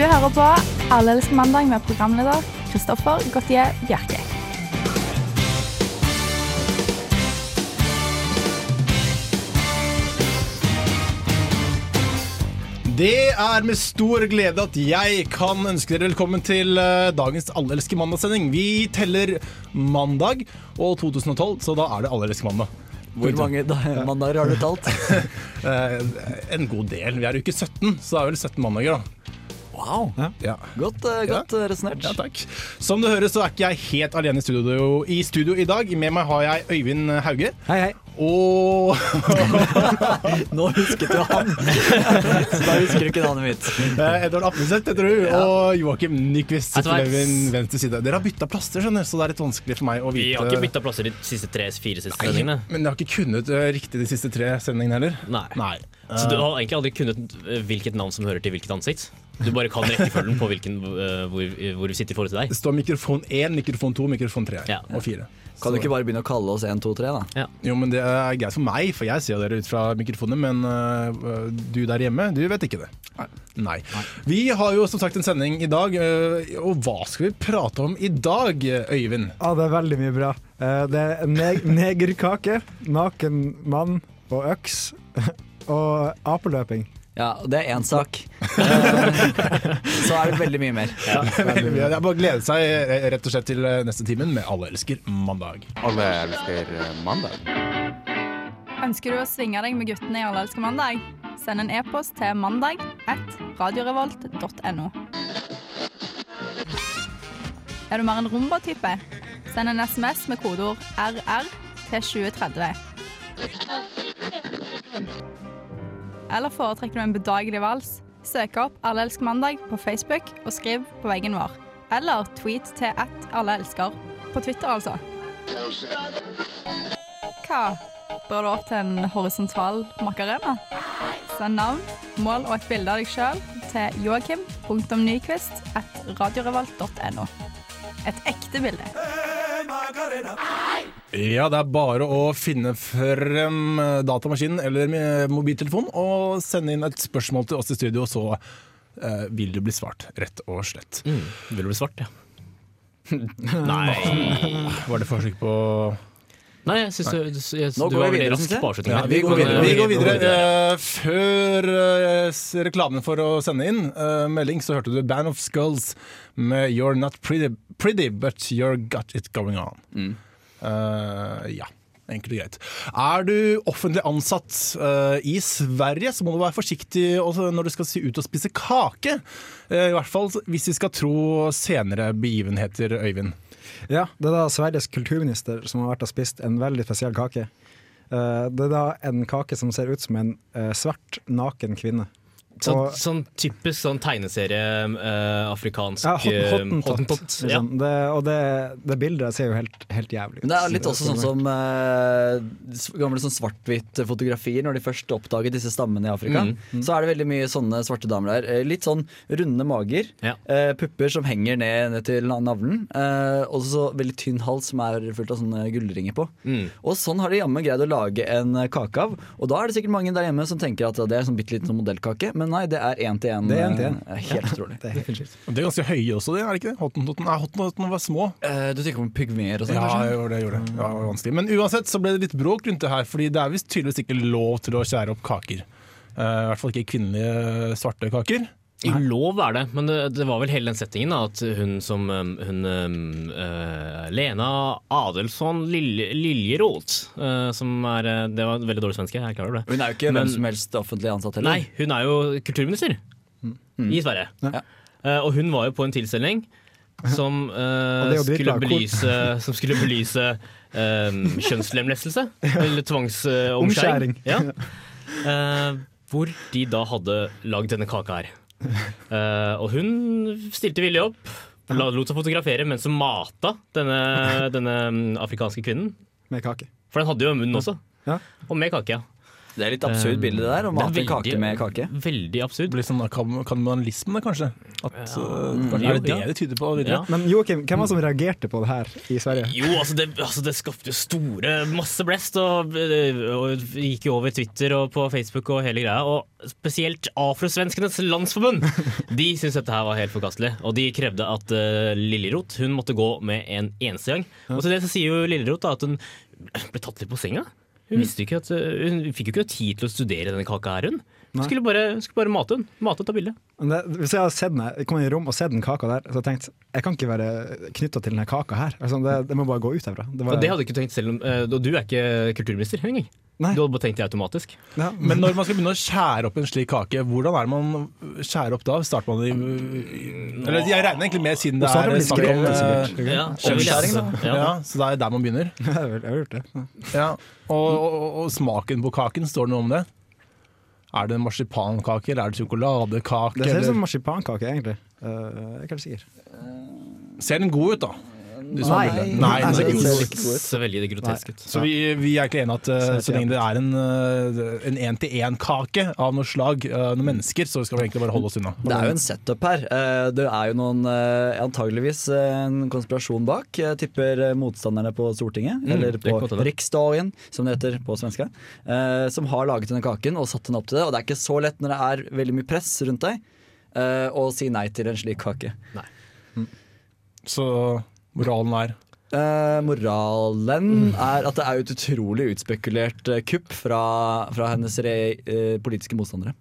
Du hører på Alle elsker mandag med programleder Kristoffer Gautier Bjerke. Det er med stor glede at jeg kan ønske dere velkommen til eh, dagens Alle elsker mandag-sending. Vi teller mandag og 2012, så da er det Alle elsker mandag. Hvor mange da- mandager har du talt? Eh, en god del. Vi er i uke 17, så det er vel 17 mandager, da. Wow, Ja. Godt, uh, godt ja. resonnert. Ja, takk. Som du hører, så er ikke jeg helt alene i studio, i studio i dag. Med meg har jeg Øyvind Hauge. Hei, hei. Og Nå husket du han! Så da husker du ikke navnet mitt. eh, Edvard Appelseth heter du. Og Joakim Nyquist sitter ved min venstre side. Dere har bytta plasser, skjønner så det er litt vanskelig for meg å vite Vi har ikke bytta plasser de siste tre-fire siste sendingene. Men jeg har ikke kunnet eh, riktig de siste tre sendingene heller. Nei. Nei. Så du har egentlig aldri kunnet eh, hvilket navn som hører til hvilket ansikt? Du bare kan rekkefølgen på hvilken, eh, hvor, hvor vi sitter i forhold til deg? Det står mikrofon 1, mikrofon 2, mikrofon 3 Ja. og 4. Kan du ikke bare begynne å kalle oss 1, 2, 3, da? Jo, men det er greit for meg, for jeg ser dere ut fra mikrofonen, men uh, du der hjemme, du vet ikke det. Nei. Vi har jo som sagt en sending i dag, uh, og hva skal vi prate om i dag, Øyvind? Ja, det er veldig mye bra. Uh, Det er neg negerkake, naken mann og øks og apeløping. Ja, det er én sak. Eh, Så er det veldig mye mer. Veldig mye. Det er bare å glede seg eh, rett og slett til eh, neste timen med Alle elsker mandag. Alle elsker mandag. Ønsker du å svinge deg med guttene i Alle elsker mandag? Send en e-post til mandag at radiorevolt.no. Er du mer en rumba-type? Send en SMS med kodeord RR til 2030. Eller foretrekker du en bedagelig vals? Søk opp Alle elsker mandag på Facebook og skriv på veggen vår. Eller tweet til at alle elsker. På Twitter, altså. Hva? Bør du opp til en horisontal makarena? Send navn, mål og et bilde av deg sjøl til joakim.nyquist at radiorevolt.no. Et ekte bilde. Ja, det er bare å finne frem eh, datamaskinen eller mobiltelefonen og sende inn et spørsmål til oss i studio, så eh, vil du bli svart, rett og slett. Mm. Vil du bli svart, ja? Nei Var det forsøk på Nei, jeg syns du, jeg, Nå du går var veldig rask på avslutningen. Ja, vi går videre. eh, Vi går videre. Eh, før uh, reklamen for å sende inn uh, melding, så hørte du Band of Skulls med You're Not Pretty, pretty But You're Got It Going On. Eh, ja. Enkelt og greit. Er du offentlig ansatt uh, i Sverige, så må du være forsiktig når du skal si ut og spise kake. Uh, I hvert fall hvis vi skal tro senere begivenheter, Øyvind. Ja, det er da Sveriges kulturminister som har vært og spist en veldig spesiell kake. Uh, Det er da en kake som ser ut som en svart, naken kvinne. Sånn, Og- sånn typisk sånn tegneserie eh, afrikansk Ja, hot, eh, hottentott. Hot Ja. Liksom. Det, og det, det bildet ser jo helt, helt jævlig ut. Det er litt også sånn som uh, gamle sånn svart-hvitt-fotografier når de først oppdaget disse stammene i Afrika. Mm, Så er det veldig mye sånne svarte damer der. Eh, Litt sånn runde mager, Ja. uh, pupper som henger ned, ned til navlen, uh, og så veldig tynn hals som er fullt av sånne gullringer på. Mm. Og sånn har de jammen greid å lage en eh, kake av. Og da er det sikkert mange der hjemme som tenker at det er sånn bitte liten modellkake, men nei, det er én til én. Det er en til en. eh, Helt utrolig. Det er helt Det er ganske høye også, det, er det ikke det? Hottentotten Nei, hottentotten var små. Eh, Du tenker om pygmeer og sånn? Ja, kanskje? jeg gjorde det, jeg gjorde det. Ja, det var vanskelig. Men uansett så ble det litt bråk rundt det her, fordi det er visst tydeligvis ikke lov til å skjære opp kaker. Uh, I hvert fall ikke kvinnelige svarte kaker. Jo, lov er det, men det, det var vel hele den settingen da, at hun som um, hun, eh, Lena Adelsson Lilje, Liljeroth, eh, som er eh, Det var veldig dårlig svenske, jeg klarer klar det. Hun er jo ikke Men- hvem som helst offentlig ansatt heller. Nei, hun er jo kulturminister i Sverige. Ja. Uh, og hun var jo på en tilstelning som, skulle belyse, som skulle belyse eh, kjønnslemlestelse. Eller tvangsomskjæring. Omskjæring. Ja. Eh, hvor de da hadde lagd denne kaka her. Eh, og hun stilte villig opp, lot seg fotografere mens hun mata denne, denne mm, afrikanske kvinnen. Med kake. For den hadde jo munn også. Ja. Og med kake, ja. Det er litt absurd bilde det der, å Det mate en kake med kake. Veldig absurd. Det blir sånn kan- kannibalisme, kanskje. At, Ja. uh, er det det ja. det tyder på? Ja. Men Joakim, hvem var det som reagerte på det her i Sverige? Jo, altså det, altså det skapte jo store masse blest, og, og gikk jo over Twitter og på Facebook og hele greia. Og spesielt Afrosvenskenes landsforbund. De syntes dette her var helt forkastelig, og de krevde at uh, Lillerot hun måtte gå med en eneste gang. Og til det så sier jo Lillerot da at hun ble tatt litt på senga. Hun, mm. ikke at, uh, hun fikk jo ikke tid til å studere denne kaka her, hun. Hun Nei. skulle bare, skulle bare mate den. Mate og ta bilde. Hvis jeg hadde sett den, jeg kom i rom og sett den kaka der, så hadde jeg tenkt jeg kan ikke være knytta til denne kaka her. Altså, det, det må bare gå ut herfra. Det var, Og det hadde du ikke tenkt selv om uh, Og du er ikke kulturminister engang. Nei. Du hadde bare tenkt det automatisk. ja, Men når man skal begynne å skjære opp en slik kake, hvordan er det man skjærer opp da? Starter man i Eller jeg regner egentlig med, siden det er snakk om eh. Ja, Omskjæring, da. Ja. Ja, så det er der man begynner. jeg har jeg har gjort det. Ja. Ja. Og, og, og smaken på kaken, står det noe om det? Er det marsipankake, eller er det sjokoladekake? Det ser ut som marsipankake, egentlig. Uh, jeg er ikke helt sikker. Ser den god ut, da? Du som Nei. bildet. Nei, ikke det ser ikke Så veldig grotesk ut. Så vi, vi er egentlig enige at uh, så lenge det er en eh, en én-til-én-kake av noe slag, uh, noen mennesker, så skal vi egentlig bare holde oss unna. Det er jo en setup her. Eh, Det er jo noen antageligvis en konspirasjon bak. Jeg tipper motstanderne på Stortinget, eller på. Riksdagen, som det heter på svenska, eh, som har laget denne kaken og satt den opp til det. Og det er ikke så lett når det er veldig mye press rundt deg, eh, å si nei til en slik kake. Nei Så moralen er Eh, moralen er at det er et utrolig utspekulert eh, kupp fra, fra hennes re, eh, politiske motstandere.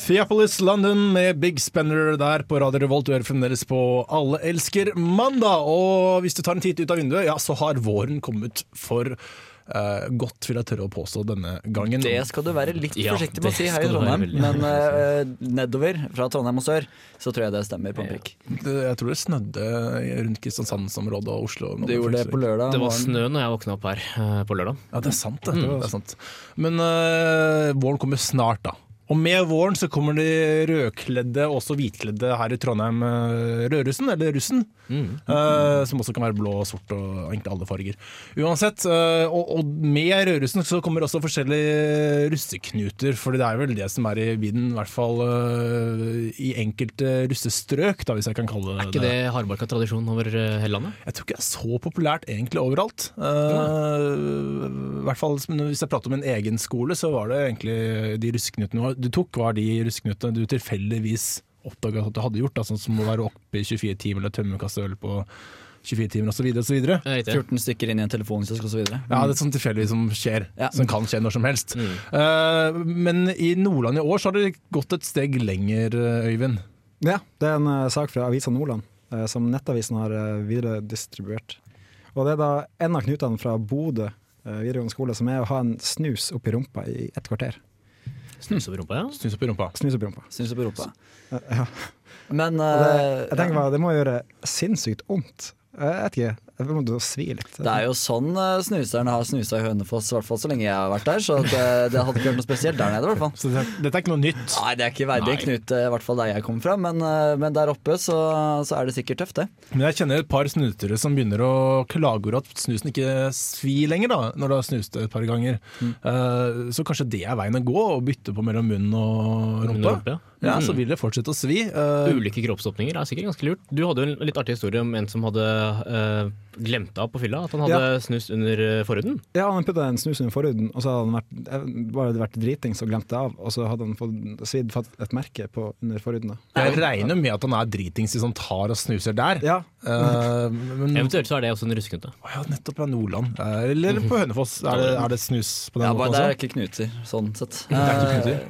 Theopolis London med Big Spender der på Radio Revolt. Du hører fremdeles på Alle elsker mandag. Og hvis du tar en titt ut av vinduet, ja, så har våren kommet for eh, godt, vil jeg tørre å påstå denne gangen. Det skal du være litt forsiktig med å si her i Trondheim, men uh, nedover fra Trondheim og sør så tror jeg det stemmer på en prikk. Jeg tror det snødde rundt Kristiansandsområdet og Oslo. Det gjorde det på lørdag. Det var snø når jeg våkna opp her eh, på lørdag. Ja, det er sant, det. det er sant. Men uh, våren kommer snart, da. Og med våren så kommer de rødkledde, også hvitkledde her i Trondheim, eh, rødrussen, eller russen. eh, som også kan være blå og sort og egentlig alle farger. Uansett, eh, og, og med rødrussen så kommer også forskjellige russeknuter, for det er vel det som er i vinden, i hvert fall eh, i enkelte russestrøk, da, hvis jeg kan kalle det Er ikke det hardbarka tradisjon over hele landet? jeg tror ikke det er så populært egentlig overalt. Eh, I hvert fall Hvis jeg prater om en egen skole, så var det egentlig de russeknutene du tok, var de russeknutene du tilfeldigvis oppdaga at du hadde gjort. Da, sånn som å være oppe i 24 timer eller tømme kasse øl på 24 timer osv. osv. Ja, 14 stykker inn i en telefonkiosk osv. Ja, det er sånn tilfeldigvis som skjer. Ja. Som kan skje når som helst. Mm. Uh, men i Nordland i år så har det gått et steg lenger, eh, Øyvind. Ja, det er en uh, sak fra Avisa Nordland uh, som Nettavisen har uh, videredistribuert. Og det er da en av knutene fra Bodø videregående skole som er å ha en snus oppi rumpa i et kvarter. Snus over rumpa, ja. Snus opp i rumpa. Snus oppi rumpa. Snus opp i rumpa? Eh, Ja. Men uh, det, eh, jeg tenker bare, det må gjøre sinnssykt vondt. Jeg vet ikke, jeg må jo svi litt. det er jo sånn eh, snuserne har snusa i Hønefoss, i hvert fall så lenge jeg har vært der. Så det, det hadde ikke vært noe spesielt der nede, i hvert fall. Så det, dette er ikke noe nytt. Nei, det er ikke verdig Nei. Knut, eh, i hvert fall der jeg kommer fra, men, eh, men der oppe så, så er det sikkert tøft, det. Men jeg kjenner et par snutere som begynner å klage over at snusen ikke svir lenger, da, når du har snust et par ganger. Eh, så kanskje det er veien å gå, å bytte på mellom munn og Munn og rumpe, ja. Ja, Så Mm. vil det fortsette å svi. Uh, Ulike kroppsåpninger er sikkert ganske lurt. Du hadde jo en litt artig historie om en som hadde uh, glemt av på fylla at han hadde snust under eh, forhuden. Ja, han putta en snus under forhuden, og så hadde han vært, eh, bare vært dritings og glemt det av. Og så hadde han fått svidd et merke på under forhuden. da. jeg regner med at han er dritings hvis han tar og snuser der. Ja, Uh, men Eventuelt så er det også en ruskete. Å ja, nettopp fra Nordland. Eller på Hønefoss. Er det, er det snus på den Ja, bare, måten det er ikke knuter, sånn sett. Det er ikke knuter.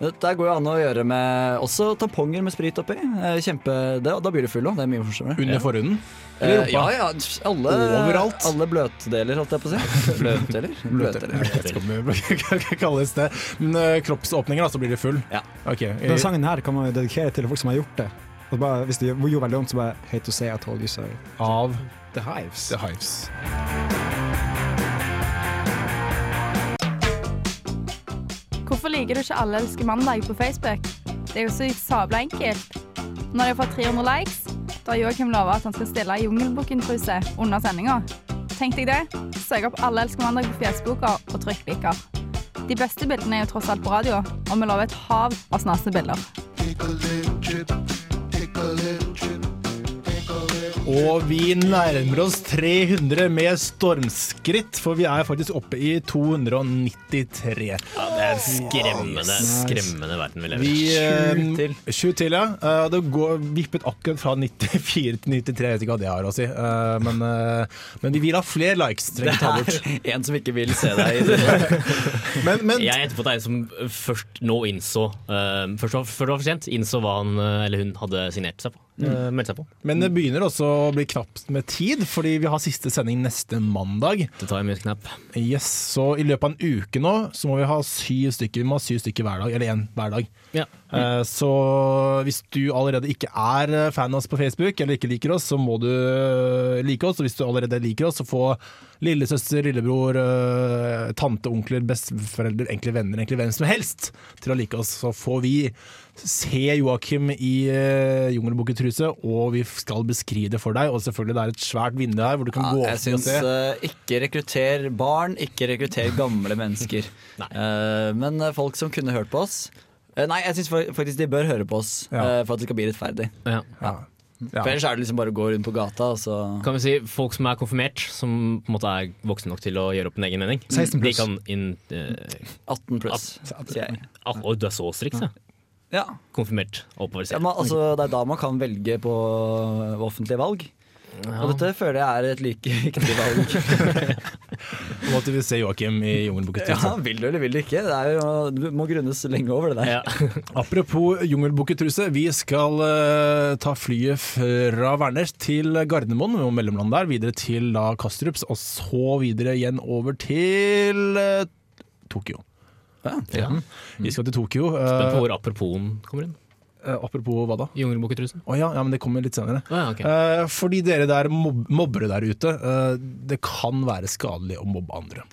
Eh, Der går jo an å gjøre med også tamponger med sprit oppi. Eh, Kjempe, det, da blir du full òg, det er mye morsommere. Under forhuden? Eh, Eller rumpa? ja, ja, alle, Overalt? alle bløtdeler, holdt jeg på å si. Bløtdeler? Jeg vet ikke om det kalles det. Men kroppsåpninger, da, så blir det full? Ja. Okay. Den sangen her kan man dedikere til folk som har gjort det. Og bare, hvis det gjorde veldig vondt, så bare Hate to say I told you so. Av The Hives. The Hives. Hvorfor liker du ikke Alle elsker mandag på Facebook? Det er jo så sabla enkelt. Når jeg får 300 likes, da har Joakim lova at han skal stille i Jungelbukken-truse under sendinga. Tenk deg det. Søk opp Alle elsker mandag på Fjesboka og trykk liker. De beste bildene er jo tross alt på radio, og vi lover et hav av snasende bilder. Og vi nærmer oss 300 med stormskritt, for vi er faktisk oppe i 293. Ja, det er skremmende, skremmende verden vi lever i. eh, Sju til. Sju til, ja. Eh, Det går vippet akkurat fra 94 til 93, jeg vet ikke hva det har å si. Eh, Men, eh, men vi vil ha flere likes. Det Trenger ta bort. er en som ikke vil se deg i det. Men, men Jeg gjetter på at det er en som først nå innså uh, Først var- var for sent, innså hva han eh, eller hun hadde signert seg på. Eh, meldt seg på. Men det begynner også å bli knapt med tid, fordi vi har siste sending neste mandag. Det tar jeg mye knapp. Yes, Så i løpet av en uke nå så må vi ha syv stykker Vi må ha syv stykker hver dag, eller én hver dag. Ja. Mm. Så hvis du allerede ikke er eh, fan av oss på Facebook, eller ikke liker oss, så må du eh, like oss. Og hvis du allerede liker oss, så få lillesøster, lillebror, eh, tante, onkler, besteforeldre, egentlig venner, egentlig hvem som helst til å like oss. Så får vi se Joakim i uh, jungelbukketruse, og vi skal beskrive det for deg. Og selvfølgelig det er et svært vindu her hvor du kan Ja, gå jeg opp og syns uh, eh, ikke rekrutter barn, ikke rekrutter gamle mennesker. uh, men eh, folk som kunne hørt på oss eh, Nei, jeg syns faktisk de bør høre på oss Ja. eh, for at det skal bli rettferdig. Ja. Ja. Ja. For ellers er det liksom bare å gå rundt på gata, Altså. Kan vi si folk som er konfirmert, som på en måte er voksne nok til å gjøre opp en egen mening. 16 De pluss. kan inn eh, 18 pluss, sier jeg. ah, Oi, du er så striks, ja. Ja. Konfirmert oppover Ja, selv. men, altså, det er da man kan velge på offentlige valg. Og dette føler jeg er et like viktig valg. Om at du vi se Joakim i jungelbukketruse. Ja, vil du eller vil du ikke? Det er jo, du må grunnes lenge over det der. Ja. Apropos jungelbukketruse, vi skal uh, ta flyet fra Værnes til Gardermoen, vi må mellomlande der, videre til da Kastrups, og så videre igjen over til uh, Tokyo. Ja. Ja. Vi skal til Tokyo. eh, Spent på hvor apropos kommer inn. eh, apropos hva da? Jungelbukketrusen. Oh, ja, ja, men det kommer litt senere. Oh, ja, okay. Eh, fordi dere der mob mobbere der ute, eh, det kan være skadelig å mobbe andre.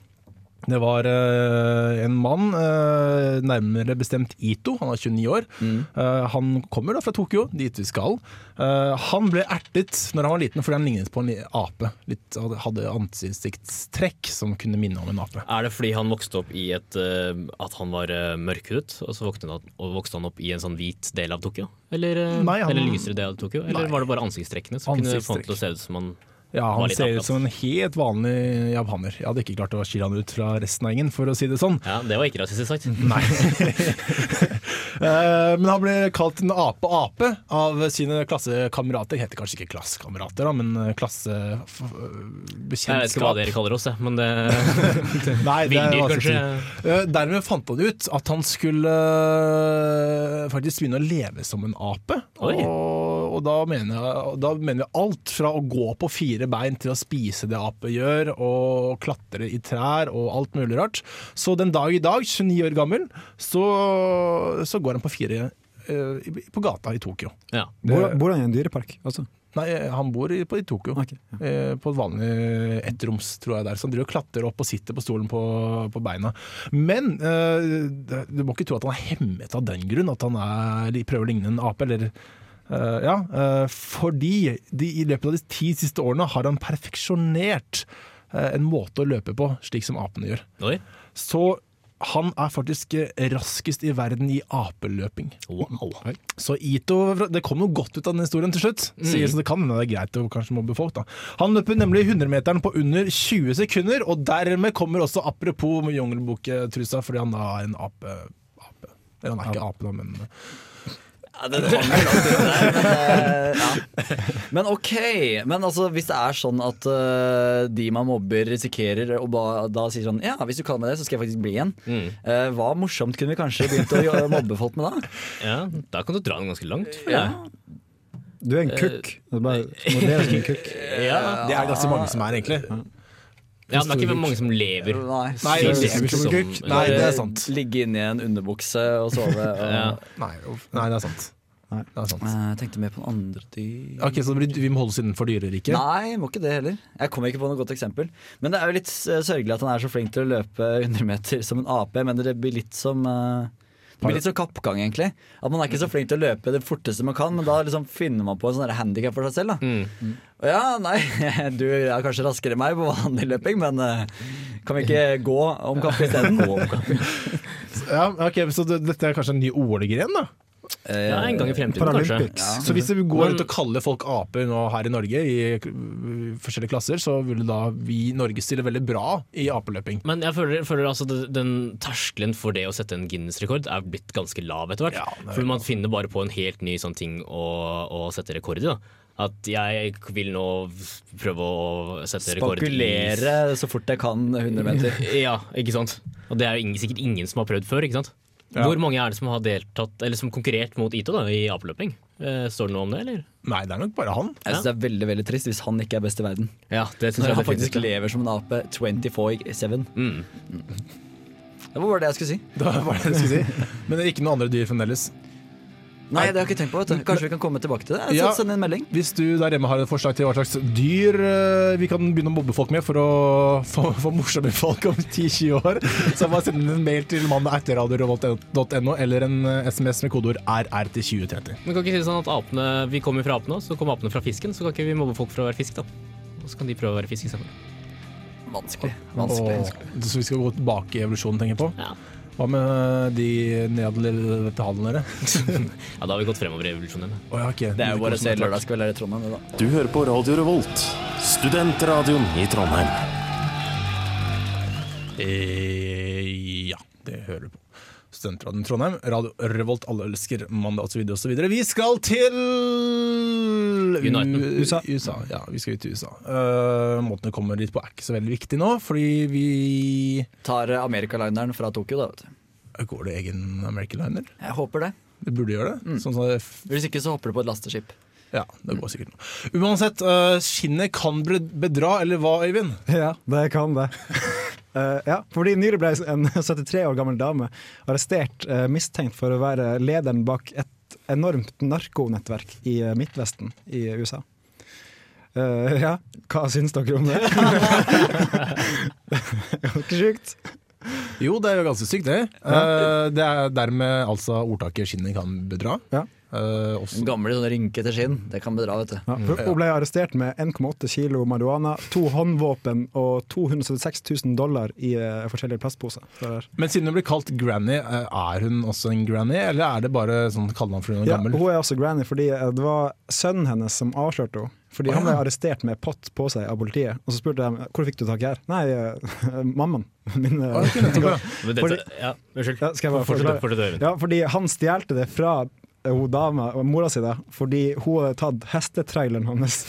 Det var uh, en mann, uh, nærmere bestemt Ito, han er 29 år. Eh, han kommer da fra Tokyo, dit vi skal. Han ble ertet når han var liten fordi han lignet på en ape. Litt, hadde ansiktstrekk som kunne minne om en ape. Er det fordi han vokste opp i et At han var uh, mørkhudet, og så vokste han, og vokste han opp i en sånn hvit del av Tokyo? Eller, Nei, han- eller lysere del av Tokyo? Eller Nei. var det bare ansiktstrekkene som kunne få han til å se ut som han Ja, Han ser ut som en helt vanlig japaner. Jeg hadde ikke klart å skille han ut fra resten av gjengen, for å si det sånn. Ja, det var ikke rasistisk sagt. Nei. Eh, Men han ble kalt en ape-ape av sine klassekamerater. Heter kanskje ikke klassekamerater, men Jeg vet ikke hva dere kaller oss, men det Nei, det er Villdyr, kanskje? Eh, Dermed fant han ut at han skulle eh, faktisk begynne å leve som en ape. Og, og da, mener jeg, da mener vi alt fra å gå på fire bein til å spise det ape gjør, og klatre i trær og alt mulig rart. Så den dag i dag, 29 år gammel, så, så går han på fire uh, på gata i Tokyo. Ja. Bor, bor han i en dyrepark Altså? Nei, han bor i, på, i Tokyo. Okay, ja. Eh, På et vanlig ettroms, tror jeg der. Så han driver og klatrer opp og sitter på stolen på, på beina. Men eh, du må ikke tro at han er hemmet av den grunn, at han er, prøver å ligne en ape. Eller, eh, ja, eh, fordi de, i løpet av de ti siste årene har han perfeksjonert eh, en måte å løpe på, slik som apene gjør. Oi. Så han er faktisk eh, raskest i verden i apeløping. Wow. Så Ito, det kom noe godt ut av den historien til slutt. Sier så det kan hende det er greit å kanskje mobbe folk. da. Han løper nemlig 100-meteren på under 20 sekunder, og dermed kommer også apropos jungelboktrusa, fordi han da er en ape. ape. Eller han er ikke ape, da, men Ja, det hang jo langt der, men, eh, ja. men ok. Men altså, hvis det er sånn at uh, de man mobber, risikerer å ba, da sier sånn Ja, hvis du kaller meg det, så skal jeg faktisk bli en. Mm. Uh, hva morsomt kunne vi kanskje begynt å mobbe folk med da? Ja, da kan du dra den ganske langt. Ja. jeg. Du er en kukk. Det er bare en kukk. Ja. det er ganske mange som er, egentlig. Ja, men det er ikke mange som lever. Nei, Nei, det er som-. Nei, det er sant. Ligge inni en underbukse og sove. Og, Ja. Nei. Nei det er sant. Nei. Det er sant. Eh, Jeg tenkte mer på en andre dyr. Ok, Så vi må holde oss innenfor dyreriket? Nei, må ikke det heller. Jeg kommer ikke på noe godt eksempel. Men det er jo litt sørgelig at han er så flink til å løpe 100 meter som en ape. Men det blir litt som eh, det blir litt som kappgang, egentlig. At Man er ikke så flink til å løpe det forteste man kan, men da liksom finner man på en sånn handikap for seg selv. Da. Mm. Ja, nei, du er kanskje raskere enn meg på vanlig løping, men eh, kan vi ikke gå om kapp isteden? Ja, ok, Så dette er kanskje en ny OL-gren, da? Eh, Ja, en gang i fremtiden, kanskje. Ja. Så hvis vi går rundt ut og kaller folk aper nå her i Norge, i forskjellige klasser, så ville da vi i Norge stille veldig bra i apeløping. Men jeg føler, føler altså den terskelen for det å sette en Guinness-rekord er blitt ganske lav etter hvert. Ja, For man finner bare på en helt ny sånn ting å, å sette rekord i. da. At jeg vil nå prøve å sette rekord i Spekulere så fort jeg kan 100 meter. Ja, ikke sant. Og det er jo ingen, sikkert ingen som har prøvd før, ikke sant. Ja. Hvor mange er det som har deltatt, eller som konkurrert mot Ito da, i apeløping? Eh, står det noe om det, eller? Nei, det er nok bare han. Jeg synes det er veldig veldig trist hvis han ikke er best i verden. Ja, det synes Når jeg han faktisk det. lever som en ape 24-7. Mm. Det var bare det jeg skulle si. Det var det jeg skulle si. Men det er ikke noen andre dyr fremdeles. Nei, det har jeg ikke tenkt på. vet du Kanskje vi kan komme tilbake til det? Så Ja. Send en melding. Hvis du der hjemme har et forslag til hva slags dyr eh, vi kan begynne å mobbe folk med for å få, få morsomme folk om 10-20 år, så bare send en mail til mandag etter radiorevolt.no eller en eh, SMS med kodeord RR til 2030. Men kan ikke si det sånn at apene, Vi kommer fra apene, så kommer apene fra fisken. Så kan ikke vi mobbe folk for å være fisk, da. Og så kan de prøve å være fisk istedenfor. Vanskelig. Vanskelig. Og, så vi skal gå tilbake i evolusjonen, tenker jeg på. Ja. Hva med de nederlandere? ja, da har vi gått fremover i evolusjonen. Oh, ja, okay. Det er jo bare å se Lørdagskveld her i Trondheim. da Du hører på Radio Revolt, studentradioen i Trondheim. Eh, ja, det hører du på. Studentradioen Trondheim, Radio Revolt, alle elsker mandag osv. osv. Vi skal til United. USA. USA. Ja, vi skal ut til USA. Uh, måten det kommer dit på er ikke så veldig viktig nå, fordi vi Tar eh, Amerikalineren fra Tokyo, da. vet du Går det egen American Liner? Jeg håper det. Det burde gjøre det. Sånn som det Hvis ikke så hopper du på et lasteskip. ja, det går sikkert nå. Uansett, eh, skinnet kan bedra, eller hva, Øyvind? Ja, det kan det. Eh, ja, fordi Nylig ble en 73 år gammel dame arrestert uh, mistenkt for å være lederen bak et enormt narkonettverk i uh, Midtvesten i USA. Ja, hva syns dere om det? det jo ikke sjukt. Jo, det er jo ganske sykt, det. Det er dermed altså ordtaket 'skinnet kan bedra'. Ja. Eh, også, En gamle sånne rynkete skinn. Det kan bedra, vet du. Ja, hun ble arrestert med 1,8 kilo marihuana, to håndvåpen og 276 000 dollar i uh, forskjellige plastposer. Er- men siden hun blir kalt granny, eh, er hun også en granny, eller er det bare sånn kallenavn fordi hun er Ja, gammel? hun er også granny fordi det var sønnen hennes som avslørte henne. Fordi Han ble arrestert med pott på seg av politiet. Og så spurte de hvor fikk du tak i her. Nei, mammaen. Min, Ah, ok, ja. Unnskyld. Ja, skal jeg bare Fortsett, fortsett, Ja, fordi han stjal det fra hun dama, mora si, da, fordi hun hadde tatt hestetraileren hans.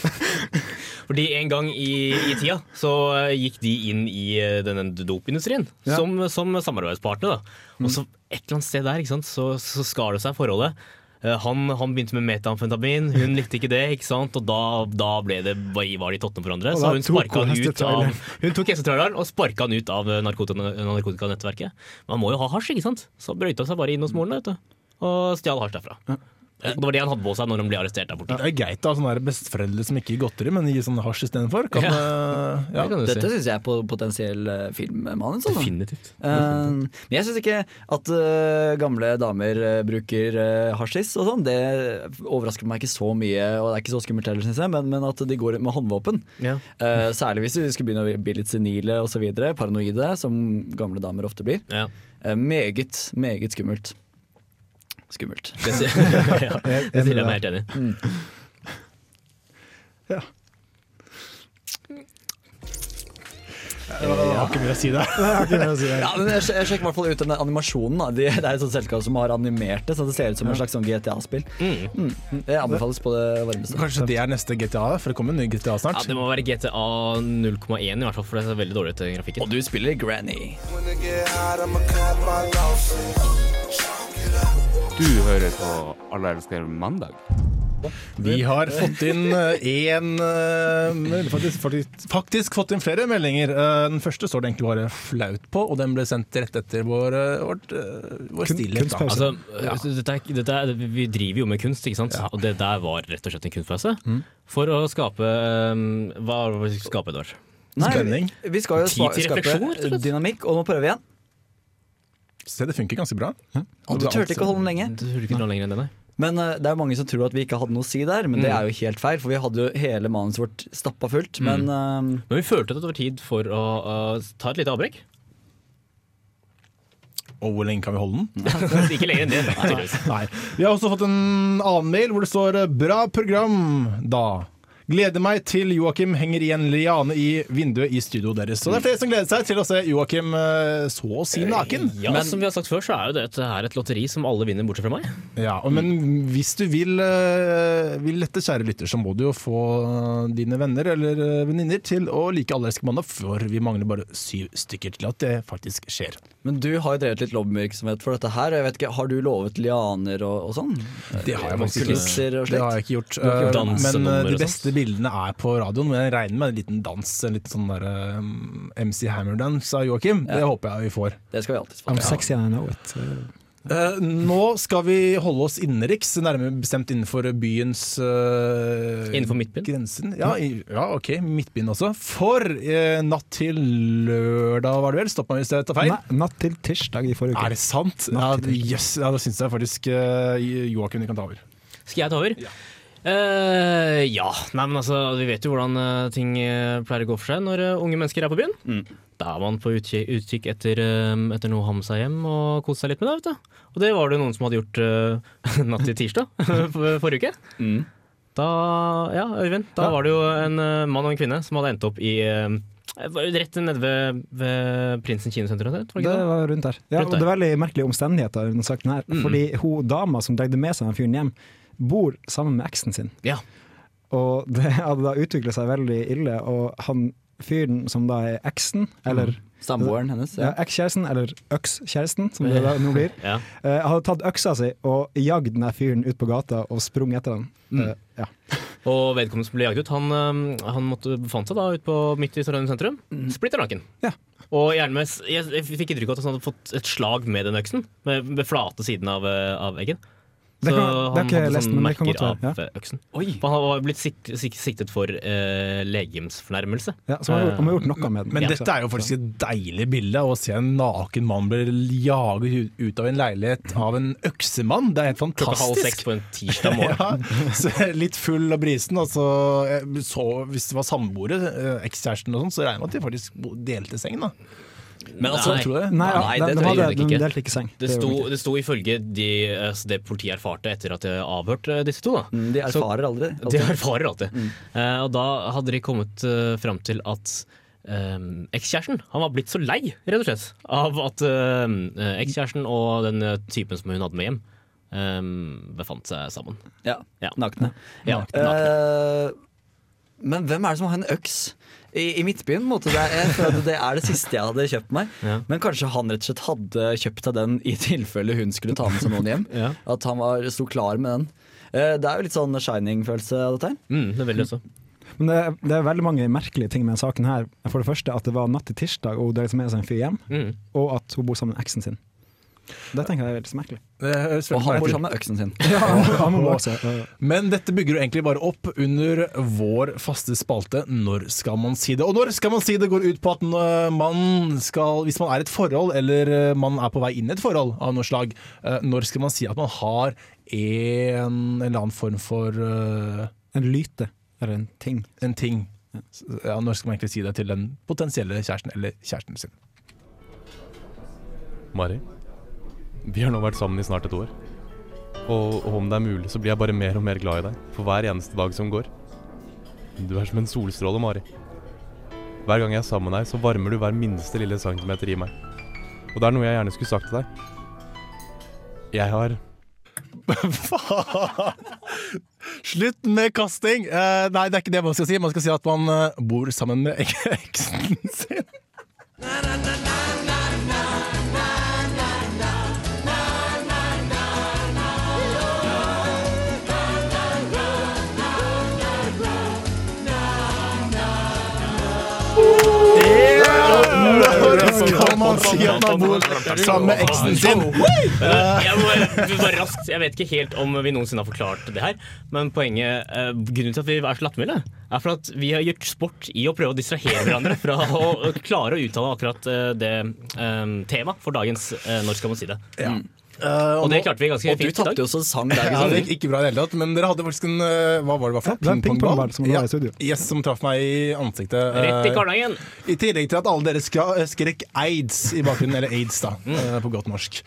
Fordi en gang i, i tida så eh, gikk de inn i eh, denne dopindustrien Ja. som, som samarbeidspartner. Da. Og så et eller annet sted der ikke sant? så, så skar det seg forholdet. Eh, Han, han begynte med metamfetamin, hun likte ikke det, ikke sant? og da, da ble det, var de tottene for hverandre. Så hun sparka han ut av. Hun tok hestetraileren og sparka han ut av narkotika- narkotikanettverket. Man må jo ha hasj, ikke sant? Så brøyta seg bare inn hos moren vet du. Og stjal hasj derfra. Det var det han hadde på seg når han ble arrestert der borte. Det er greit å ha besteforeldre som ikke gir godteri, men gir sånn hasj istedenfor. Kan, Ja. eh, ja. Det Dette si. syns jeg er på potensiell eh, filmmanus. Altså. Definitivt. Eh, men jeg syns ikke at uh, gamle damer eh, bruker uh, hasjis og sånn. Det overrasker meg ikke så mye, og det er ikke så skummelt heller, syns jeg. Men, men at de går med håndvåpen. Ja. Uh, særlig hvis de skulle begynne å bli litt senile osv. Paranoide, som gamle damer ofte blir. Ja. Eh, meget, meget skummelt. Skummelt. Det sier, ja, det sier jeg meg helt enig i. Ja. Jeg har ikke mye å si der. Det. Ja, men jeg, sjekker i hvert fall ut den animasjonen. Da. Det er et sånt selskap som har animert det, så det ser ut som en slags sånn GTA-spill. Mm. Det anbefales på det varmeste. Kanskje det er neste GTA, for det kommer en ny GTA Ja, snart. det må være GTA 0,1 i hvert fall, for det er veldig dårlig til grafikken. Og du spiller Granny. Du hører på Alle elsker mandag. Vi har fått inn én faktisk, faktisk, faktisk fått inn flere meldinger. Eh, Den første står det egentlig bare flaut på, og den ble sendt rett etter vår, eh, vårt, eh, vår Kun- stillhet. Altså, dette dette er, vi driver jo med kunst, ikke sant? Ja. og det der var rett og slett en kunstpause. For å skape Hva var det vi skulle skape, Edvard? Spenning. Vi skal jo Tid til refleksjon, skape dynamikk, og nå prøver vi igjen. Se, det funker ganske bra. Og du turte ikke å holde den lenge. Du hørte ikke noe lenger enn det, nei? Men uh, det er mange som tror at vi ikke hadde noe å si der, men det Mm. er jo helt feil. For vi hadde jo hele manuset vårt stappa fullt. Men uh, Men vi følte at det var tid for å uh, ta et lite avbrekk. Og hvor lenge kan vi holde den? Ikke lenger enn det. Nei. Vi har også fått en annen mail hvor det står eh, 'bra program', da. Gleder meg til Joakim henger i en liane i vinduet i studioet deres. Så det er flere som gleder seg til å se Joakim eh, så å si naken. Ja, som vi har sagt før, så er jo dette her et lotteri som alle vinner, bortsett fra meg. Ja, og, Men hvis du vil, eh, vil dette, kjære lytter, så må du jo få dine venner eller eh, venninner til å like Alle elsker mandag, for vi mangler bare syv stykker til at det faktisk skjer. Men du har jo drevet litt lobbyvirksomhet for dette her. Jeg vet ikke, Har du lovet lianer og, og sånn? Det har jeg faktisk ikke gjort. Det har jeg ikke gjort. har ikke gjort dansenummer Men de sånt? Bildene er på radioen. Men jeg regner med en liten dans, en liten sånn der um, MC Hammer-dance av Joakim. Det håper jeg vi får. Det skal vi alltid få. I'm sexy and I know it. Uh, nå skal vi holde oss innenriks, nærmere bestemt innenfor byens uh, Innenfor midtbyen? Grensen. Ja, i, ja, ok, midtbyen også. For uh, natt til lørdag, var det vel? Stopp meg hvis jeg tar feil. Nei, natt til tirsdag i forrige uke. Er det sant? Ja, yes, ja, da syns jeg faktisk uh, Joakim kan ta over. Skal jeg ta over? Eh, ja. Nei, men altså, vi vet jo hvordan uh, ting eh, pleier å gå for seg når unge mennesker er på byen. Mm. Da er man på utkikk, utkikk etter, etter noe å ha med seg hjem og kose seg litt med det. vet du. Og det var det noen som hadde gjort natt til tirsdag for- forrige uke. Mm. Da, ja, Øyvind, da var det jo en mann og en kvinne som hadde endt opp i Rett nede ved, ved Prinsen kinosenter. Det Det var rundt der. Ja, Rundt og det er veldig merkelige omstendigheter denne saken her. Mm. Fordi hun dama som dregde med seg den fyren hjem, bor sammen med eksen sin. Ja. Og det hadde da utviklet seg veldig ille, og han fyren som da er eksen, eller Samboeren hennes. ja. Ja. ekskjæresten, eller økskjæresten, som det da nå blir, Ja. Uh, hadde tatt øksa si og jagd den fyren ut på gata og sprunget etter han. Mm. Uh, ja. Og vedkommende som ble jagd ut, han, han måtte befant seg da ut på midt i Trondheim sentrum. Splitter naken. Ja. Og gjerne med, jeg, jeg fikk inntrykk av at han hadde fått et slag med den øksen. Med, med flate siden av, øh, av eggen. Det Så kan- det har han hadde lest, sånn men merker godt av ja. øksen. Oi! For han var blitt sikt, sik siktet for uh, legemsfornærmelse. Ja, så han har gjort- har gjort noe med den. Men Ja. dette er jo faktisk et deilig bilde. Å se en naken mann bli jaget ut- av en leilighet av en øksemann. Det er helt Klokka halv seks fantastisk. på en tirsdag morgen. Ja, så litt full av brisen. Og så, eh, så, hvis det var samboere, eh, ekskjæresten og sånn, så regner jeg med at de faktisk delte seng. da Men altså, Nei. Tror det? Nei, ja, Nei, det, det det, tror jeg hadde, de delte ikke seng. Det sto, det sto ifølge de, altså det politiet erfarte etter at de avhørte disse to. mm, de erfarer aldri. De erfarer alltid. Eh, og da hadde de kommet uh, fram til at um, ekskjæresten han var blitt så lei, rett og slett, av at eh, ekskjæresten og den eh, typen som hun hadde med hjem, um, befant seg sammen. Ja, Ja. nakne. Ja, nakne. Uh, men hvem er det som har en øks? I, i Midtbyen, måtte det, jeg følte det er det siste jeg hadde kjøpt meg. Ja. Men kanskje han rett og slett hadde kjøpt seg den i tilfelle hun skulle ta med seg noen hjem. Ja. At han var, sto klar med den. Eh, det er jo litt sånn Shining-følelse av dette her. Mm, det er veldig også. Men det, er- det er veldig mange merkelige ting med denne saken her. For det første at det var natt til tirsdag, og hun drev med seg en fyr hjem. Mm. Og at hun bor sammen med eksen sin. Det tenker jeg er veldig merkelig. Og han bor sammen med øksen sin. Ja, han må også, Men dette bygger jo egentlig bare opp under vår faste spalte Når skal man si det? Og når skal man si det går ut på at øh, man skal, hvis man er i et forhold, eller øh, man er på vei inn i et forhold av noe slag, øh, når skal man si at man har en eller annen form for uh, en lyte eller en ting. en ting? Ja, når skal man egentlig si det til den potensielle kjæresten eller kjæresten sin? Mari, vi har nå vært sammen i snart et år. Og, og om det er mulig, så blir jeg bare mer og mer glad i deg for hver eneste dag som går. Du er som en solstråle, Mari. Hver gang jeg er sammen med deg, så varmer du hver minste lille centimeter i meg. Og det er noe jeg gjerne skulle sagt til deg. Jeg har Faen! Slutt med kasting! Uh, nei, det er ikke det man skal si. Man skal si at man uh, bor sammen med eksen sin. Når skal man si at man bor sammen med eksen sin? Jeg, må, bare- raskt, jeg vet ikke helt om vi noensinne har forklart det her, men poenget, eh, grunnen til at vi er så lattermilde, er for at vi har gjort sport i å prøve å distrahere hverandre fra å klare å uttale akkurat eh, det eh, temaet for dagens Når skal man si det? Ja. Eh, Og det klarte vi ganske Og du fint i dag. tapte jo så sang der. ja, det gikk ikke bra i det hele tatt, men dere hadde faktisk en eh, Hva var det var for Det var en noe? som Ja. Yes, som traff meg i ansiktet. Rett i Eh, karnangen. I tillegg til at alle dere skrek aids i bakgrunnen, eller aids da, Mm. på godt norsk.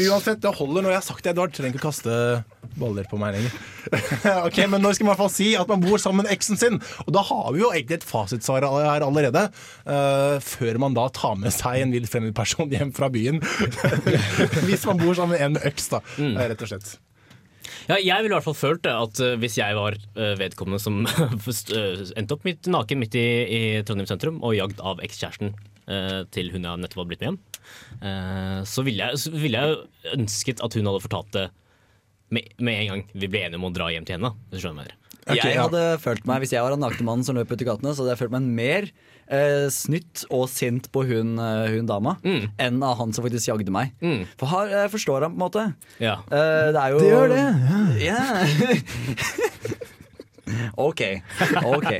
Uansett, det holder når jeg har sagt det, Edvard. Trenger ikke kaste baller på meg lenger. ok, Men nå skal man i hvert fall si at man bor sammen med eksen sin, og da har vi jo egentlig et fasitsvar her allerede. Uh, før man da tar med seg en vill fremmed person hjem fra byen. Hvis man bor sammen med en med øks, da, Mm. eh, rett og slett. Ja, jeg ville i hvert fall følt det at eh, hvis jeg var vedkommende som endte opp midt, naken midt i, i Trondheim sentrum og jagd av ekskjæresten eh, til hun jeg nettopp hadde blitt med hjem, eh, så ville jeg, så ville jeg ønsket at hun hadde fortalt det med, med en gang vi ble enige om å dra hjem til henne. Hvis du skjønner hva jeg. Ja. hadde følt meg, Hvis jeg var en nakne mann som løp ut i gatene, så hadde jeg følt meg mer eh, snytt og sint på hun, eh, hun dama Mm. enn av han som faktisk jagde meg. Mm. For her jeg forstår han på en måte. Ja. Eh, det er jo Det gjør det, Ja. OK. ok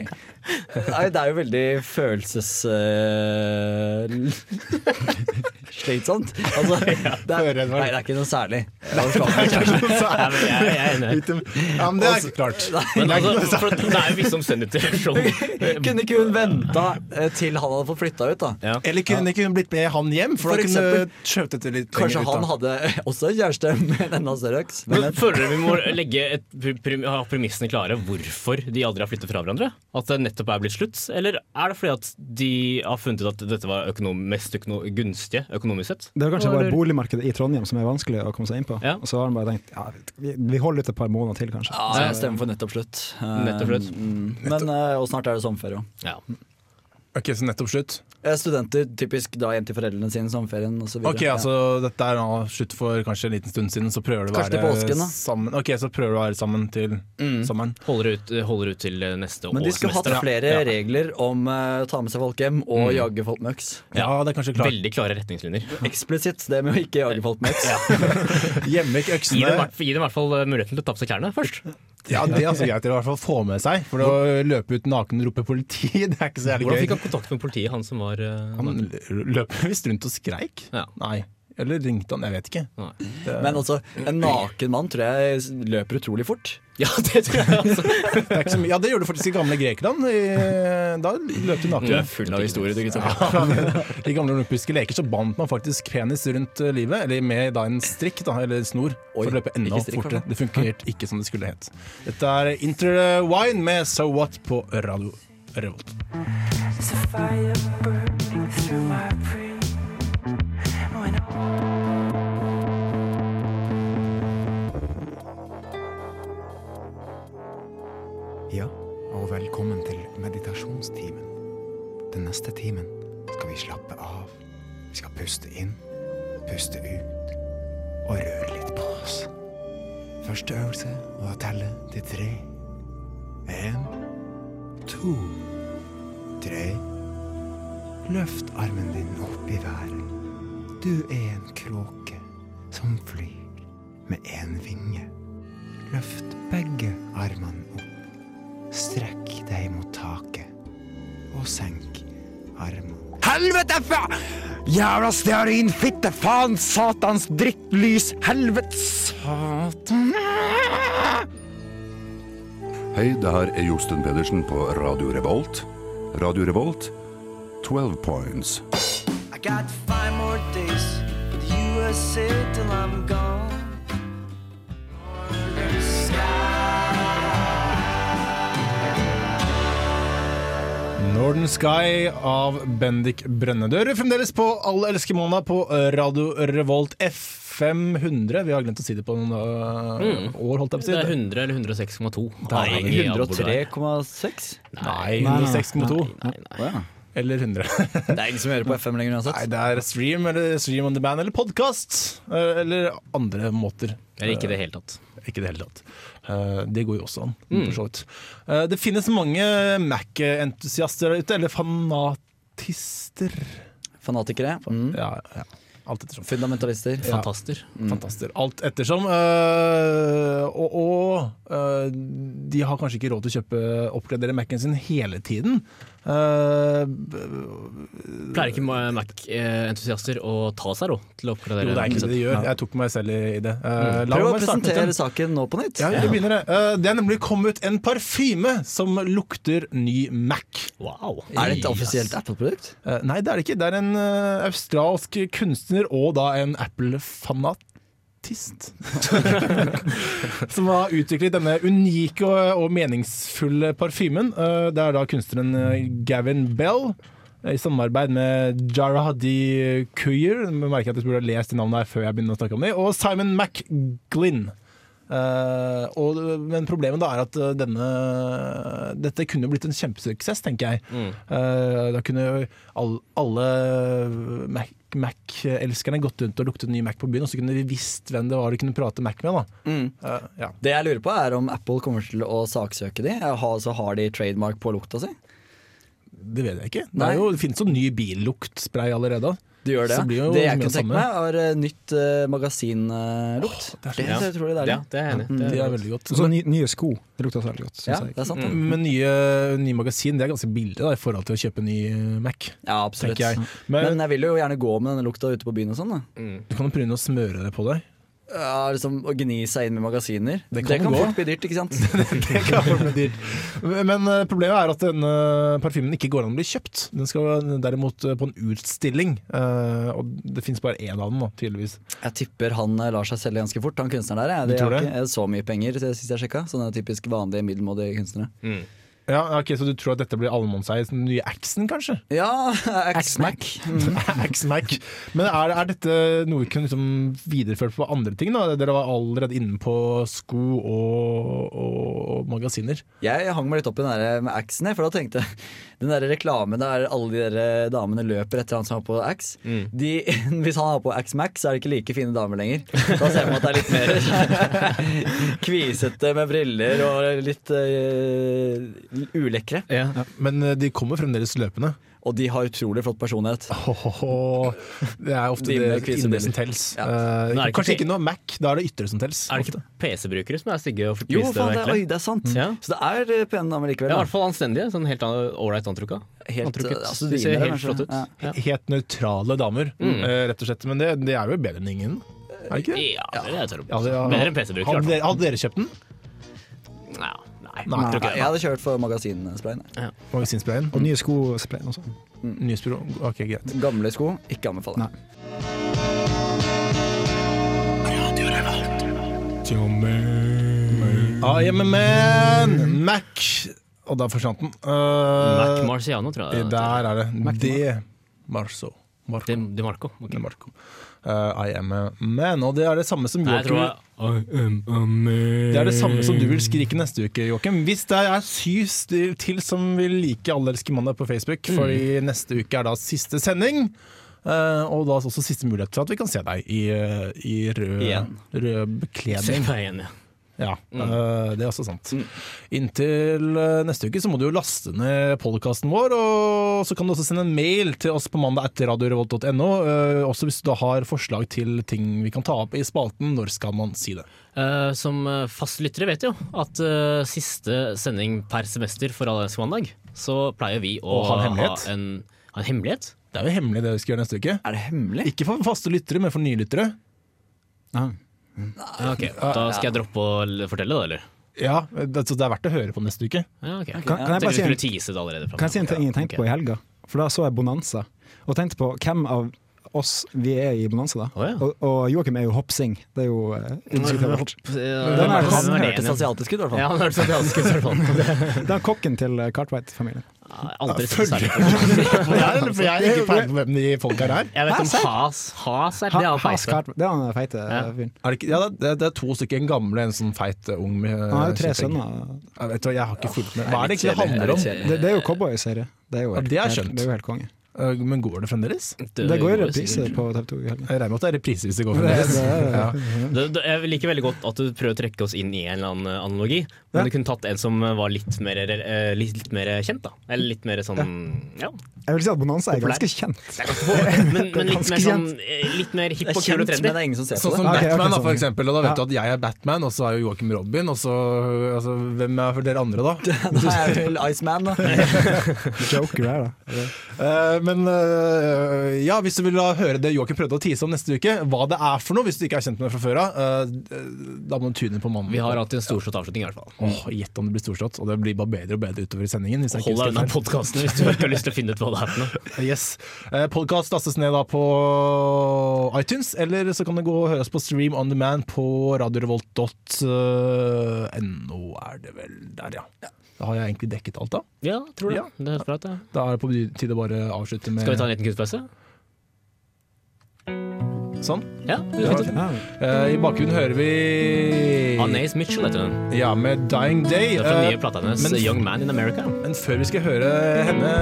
Nei, det er jo veldig følelses... Uh, slitsomt. Altså, det er, nei, det er ikke noe særlig. Ja, men det er ikke klart. Men altså, for det er jo visse omstendigheter som Kunne ikke hun venta eh, til han hadde fått flytta ut, da? ja. Eller kunne ikke hun blitt med han hjem? For, For da kunne skjøvet etter litt Kanskje ut, han hadde også en kjæreste med en enda større øks. Men Men Føler dere vi må legge et, ha premissene klare hvorfor de aldri har flyttet fra hverandre? At det nettopp er blitt slutt? Eller er det fordi at de har funnet ut at dette var økonom, mest økono gunstige økonomisk sett? Det er kanskje bare boligmarkedet i Trondheim som er vanskelig å komme seg inn på. Ja. Og så har han bare tenkt ja, vi, vi holder ut et par måneder til, kanskje. ja, jeg stemmer for nettopp slutt. Eh, Nettopp slutt. mm, Men, eh, og snart er det sommerferie òg. Ja. Ok, så nettopp slutt. Studenter typisk da hjem til foreldrene sine i sommerferien osv. Ok, altså dette er nå slutt for kanskje en liten stund siden, så prøver du å Kanskje til være påsken, da. sammen Ok, så prøver du å være sammen til Mm. sommeren. Holder, ut, holder ut til neste Men de skulle hatt flere Ja. regler om eh, å ta med seg folk hjem og Mm. jage folk med øks. Ja, det er kanskje klart. Veldig klare retningslinjer. Eksplisitt det med å ikke jage folk med øks. Gjemme ikke øksene. gi dem i hvert fall eh, muligheten til å ta på seg klærne først. Ja, det er altså greit å i hvert fall få med seg. For å løpe ut naken og rope politi, det er ikke så jævlig Hvordan fikk han kontakt med politiet, han som var uh, Han løp visst rundt og skreik. Ja. Nei. Eller ringte han, jeg vet ikke. Det, Men altså, en naken mann tror jeg løper utrolig fort. Ja, det tror jeg altså. det så. Ja, det gjorde du faktisk i gamle Grekerland. I, da løp du naken. Du er full av historier, du. Ja, I gamle olympiske leker så bandt man faktisk penis rundt eh, livet, eller med da en strikk, da, eller snor, for å løpe enda strikk, fortere. Det funkerte ikke som det skulle het. Dette er Interwine med So What på Radio Revolt. Ja, og velkommen til meditasjonstimen. Den neste timen skal vi slappe av. Vi skal puste inn, puste ut og røre litt på oss. Første øvelse var å telle til tre. En, to, tre. Løft armen din opp i været. Du er en kråke som flyr med én vinge. Løft begge armene opp. Strekk deg mot taket og senk armene. Helvete, faen! Jævla stearin, fitte, faen, satans drittlys, helvete, satan Hei, det her er Josten Pedersen på Radio Revolt. Radio Revolt, 12 points. I got five more days with USA till I'm gone. Northern Sky av Bendik Brønnedør. Fremdeles på Alle elsker Mona på Radio Revolt F500. Vi har glemt å si det på noen øh, år, holdt jeg på å si. Det er 100 eller 106,2. Nei, er avhengig av hvor du er. 103,6? Nei, Nei, nei, 106,2. Nei, nei. Eller 100. Det er ingen som hører på FM lenger Nei, det er stream eller stream on the band eller podkast. Eller andre måter. Eller ikke i det hele tatt. Ikke det hele tatt. Eh, Det går jo også an, Mm. for så vidt. Eh, Det finnes mange Mac-entusiaster der ute, eller fanatister. Fanatikere. Mm. Ja, ja. Alt ettersom. Fundamentalister. Ja. Fantaster. Fantaster. Alt ettersom. Uh, og og uh, de har kanskje ikke råd til å kjøpe oppgradere Mac-en sin hele tiden. Eh, Pleier ikke Mac-entusiaster å ta seg råd til å oppgradere? jo, det er egentlig det de gjør. Jeg tok meg selv i, i det. Uh, la Mm. Prøv å presentere saken nå på nytt. Ja, vi begynner det. Eh, det er nemlig kommet en parfyme som lukter ny Mac. Wow. Er det et offisielt Apple-produkt? Uh, nei, det er det ikke. Det er en australsk kunstner og da en Apple-fanatist. som har utviklet denne unike og, meningsfulle parfymen. Eh, det er da kunstneren eh, Gavin Bell. eh, I samarbeid med Jarahadi Kuyer, jeg merker at jeg burde ha lest de navnene her før jeg begynner å snakke om dem, og Simon McGlynn. Uh, og, men problemet da er at denne Dette kunne blitt en kjempesuksess, tenker jeg. Mm. Uh, da kunne alle Mac- Mac-elskerne gått rundt og luktet ny Mac på byen, og så kunne de visst hvem det var de kunne prate Mac med. Mm. Uh, ja. Det jeg lurer på er om Apple kommer til å saksøke de, så har de trademark på lukta si. Det vet jeg ikke. Det, jo, det finnes jo ny billuktspray allerede. Du gjør det? Blir jo det jeg kan samme. meg, er eh, nytt uh, magasinlukt. det er så det er utrolig deilig. Ja, det er enig. Mm. Det Det er veldig godt. Og så nye, nye sko. Det lukter også veldig godt. Ja, det er sant. Mm. Men nye, nye magasin det er ganske billig da, i forhold til å kjøpe ny Mac. Ja, absolutt. jeg. Men, Men, jeg vil jo gjerne gå med denne lukta ute på byen og sånn. Mm. du kan jo prøve å smøre det på deg. Ja, liksom Å gni seg inn med magasiner. Det kan gå. fort bli dyrt, ikke sant? Det kan fort bli dyrt. Men eh, problemet er at denne parfymen ikke går an å bli kjøpt. Den skal derimot eh, på en utstilling, eh, og det finnes bare én av den, da, tydeligvis. Jeg tipper han lar seg selge ganske fort, han kunstneren der. Jeg. de Det har det? ikke så mye penger sist jeg sjekka. Sånne typisk vanlige middelmådige kunstnere. Mm. Ja, ok, Så du tror at dette blir allemannseie? Den nye Axen, kanskje? Ja, X-Mac. Mm. Men er, er dette noe vi kunne liksom videreført på andre ting? da? Dere var allerede inne på sko og, og magasiner. Jeg hang meg litt opp i den der med Axen, for da tenkte jeg Den der reklamen der alle de der damene løper etter han som har på Ax. Mm. De, hvis han har på Axe-Mac, så er det ikke like fine damer lenger. Da ser man at det er litt mer kvisete med briller og litt eh, ulekre. Men eh, de kommer fremdeles løpende. Og de har utrolig flott personlighet. Det er ofte De det indre som tels. Ja. Ikke kanskje ikke noe Mac, da er det ytre som tels. Er det ikke PC-brukere som er stygge og Jo, faen, det, er- oi, det er sant. Mm. Så det er eh, pene damer likevel. Ja, I hvert fall anstendige. Sånn helt ålreit antrukka. Helt, Antrukket. altså, De ser helt flott ut. Ja. Ja. Helt nøytrale damer, Mm. eh, rett og slett. Men det, det er jo bedre enn ingen. Er det ikke det? Ja, det er jeg å Ja. Bedre enn PC-brukere. Hadde hadde dere kjøpt den? Ja, nei, Nei. jeg Jeg hadde kjørt for magasinsprayen. Ja. Magasinsprayen? Og nye skosprayen også. Mm. Nye sko, Ok, greit. Gamle sko, ikke anbefale. Nei. I am a man! Mac. Og da forsvant den. Uh, Mac Marciano, tror jeg. det Der er det. Mac De Marco. Marco. De, de Marco. Okay. De Marco. Uh, I am a man. Og det er det samme som Joakim tror jeg. Det er det samme som du vil skrike neste uke, Joakim. Hvis det er syv til som vil like Alle elsker mandag på Facebook, Mm. fordi neste uke er da siste sending. Uh, og da også siste mulighet for at vi kan se deg i, eh, i rød, rød bekledning. Se meg igjen, ja. Ja, eh, det er også sant. Inntil eh, neste uke så må du jo laste ned podkasten vår, og så kan du også sende en mail til oss på mandag etter radiorevolt.no. eh, også hvis du da har forslag til ting vi kan ta opp i spalten. Når skal man si det? Eh, som fastlyttere vet jo at siste sending per semester for Allelsk mandag, så pleier vi å ha en hemmelighet. Ha en, ha en hemmelighet. Det er jo hemmelig det vi skal gjøre neste uke. Er det hemmelig? Ikke for faste lyttere, men for nye lyttere. Ja, ok, Da skal jeg droppe å fortelle det, eller? Ja, det, så det er verdt å høre på neste uke. Ja, ok. Kan, kan jeg bare si en, kan jeg si en ting jeg tenkte på i helga? For da så jeg Bonanza, og tenkte på hvem av oss vi er i Bonanza da. Å, ja. Og, og Joakim er jo hoppsing. Det er jo uh, er var han det Hørtes asiatisk ut, i hvert fall. Ja, han hørtes asiatisk ut, i hvert fall. Det er kokken til uh, Cartwright-familien. Aldri sett særlig på. Jeg, er ikke ferdig på hvem de folka her er. Jeg vet om? Has. Has er det han feite. Det er han feite fyren. Det, ja, det, er- to stykker. En gamle en sånn feit ung Han har jo tre sønner. Jeg, vet, jeg har ikke fulgt med. Hva er det egentlig det handler er om? Det, det er jo cowboyserie. Det er jo helt, det er skjønt. det er jo helt konge. Eh, Men går det fremdeles? Det går i reprise på TV 2 i helgen. Jeg regner med at det er reprise hvis det går fremdeles. det- Ja. Det, det, jeg liker veldig godt at du prøver å trekke oss inn i en eller annen eh, analogi. Men Ja. du kunne tatt en som var litt mer, eh, litt, litt mer kjent, da. Eller litt mer sånn ja. Jeg vil si at Bonanza er ganske kjent. Men, men litt, mer sånn, eh, litt mer hipp og kul og trendy. men det er ingen som ser Sånn som det. Ok, ok, Batman, da, sånn. for eksempel. Og da vet Ja. du at jeg er Batman, og så er jo Joakim Robin, og så altså, Hvem er for dere andre, da? Det er vel Iceman, da. Joker er da. Eh, men eh, ja, hvis du vil da høre det Joakim prøvde å tise om neste uke, hva det er for noe, hvis du ikke er kjent med det fra før av, eh, da må du tune inn på mandag. Vi har hatt en storslått avslutning, i hvert fall. Åh, Gjett om det blir storslått, og det blir bare bedre og bedre utover i sendingen. Hold deg unna podkasten hvis du ikke har lyst til å finne ut hva det er for noe. Yes. Eh, Podkast lastes ned da på iTunes, eller så kan det gå og høres på Stream on demand på radiorevolt.no, er det vel der, ja. Da har jeg egentlig dekket alt, da. Ja, tror det. Ja. Det høres bra ut, det. Da er det på tide å bare avslutte avslutte med Skal vi ta en liten kunstpause? Sånn? Ja, ja, uh, I bakgrunnen hører vi Anais Mitchell heter hun. Ja, med 'Dying Day'. Det er fra uh, eh, nye plata hennes men, 'Young Man in America'. Men før vi skal høre henne,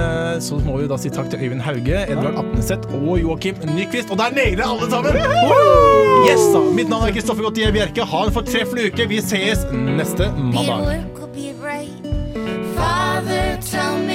så må vi da si takk til Øyvind Hauge, Edvard Apneseth og Joakim Nyquist. Og der nailer alle sammen! Yes da, Mitt navn er Kristoffer Gautier Bjerke. Ha en fortreffelig uke. Vi sees neste mandag. Be right. Father, tell me